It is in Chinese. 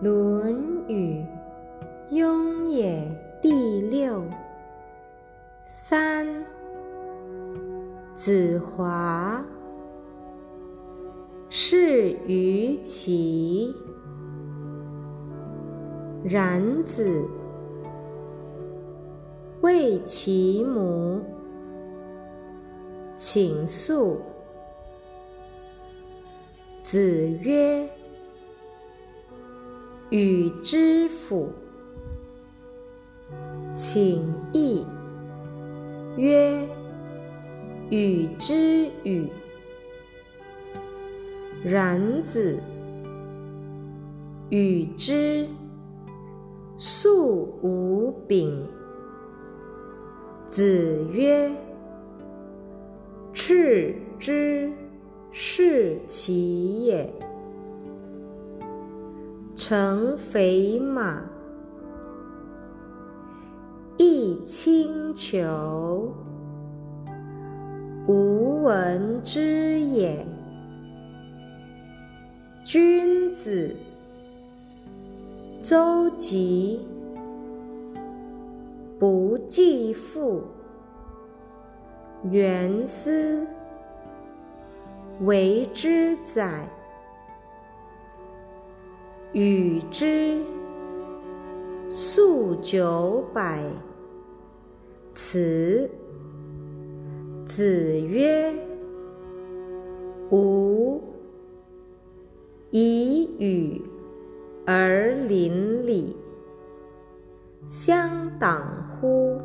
论语·雍也第六。三，子华，是于其然子，谓其母，请诉。子曰。与之府，请义。曰：与之与。然子，与之，素无柄。子曰：赤之，是其也。乘肥马，亦轻裘，无闻之也。君子，周急，不计父。原思，为之宰。与之数九百，辞。子曰：“吾以与而邻里，相党乎？”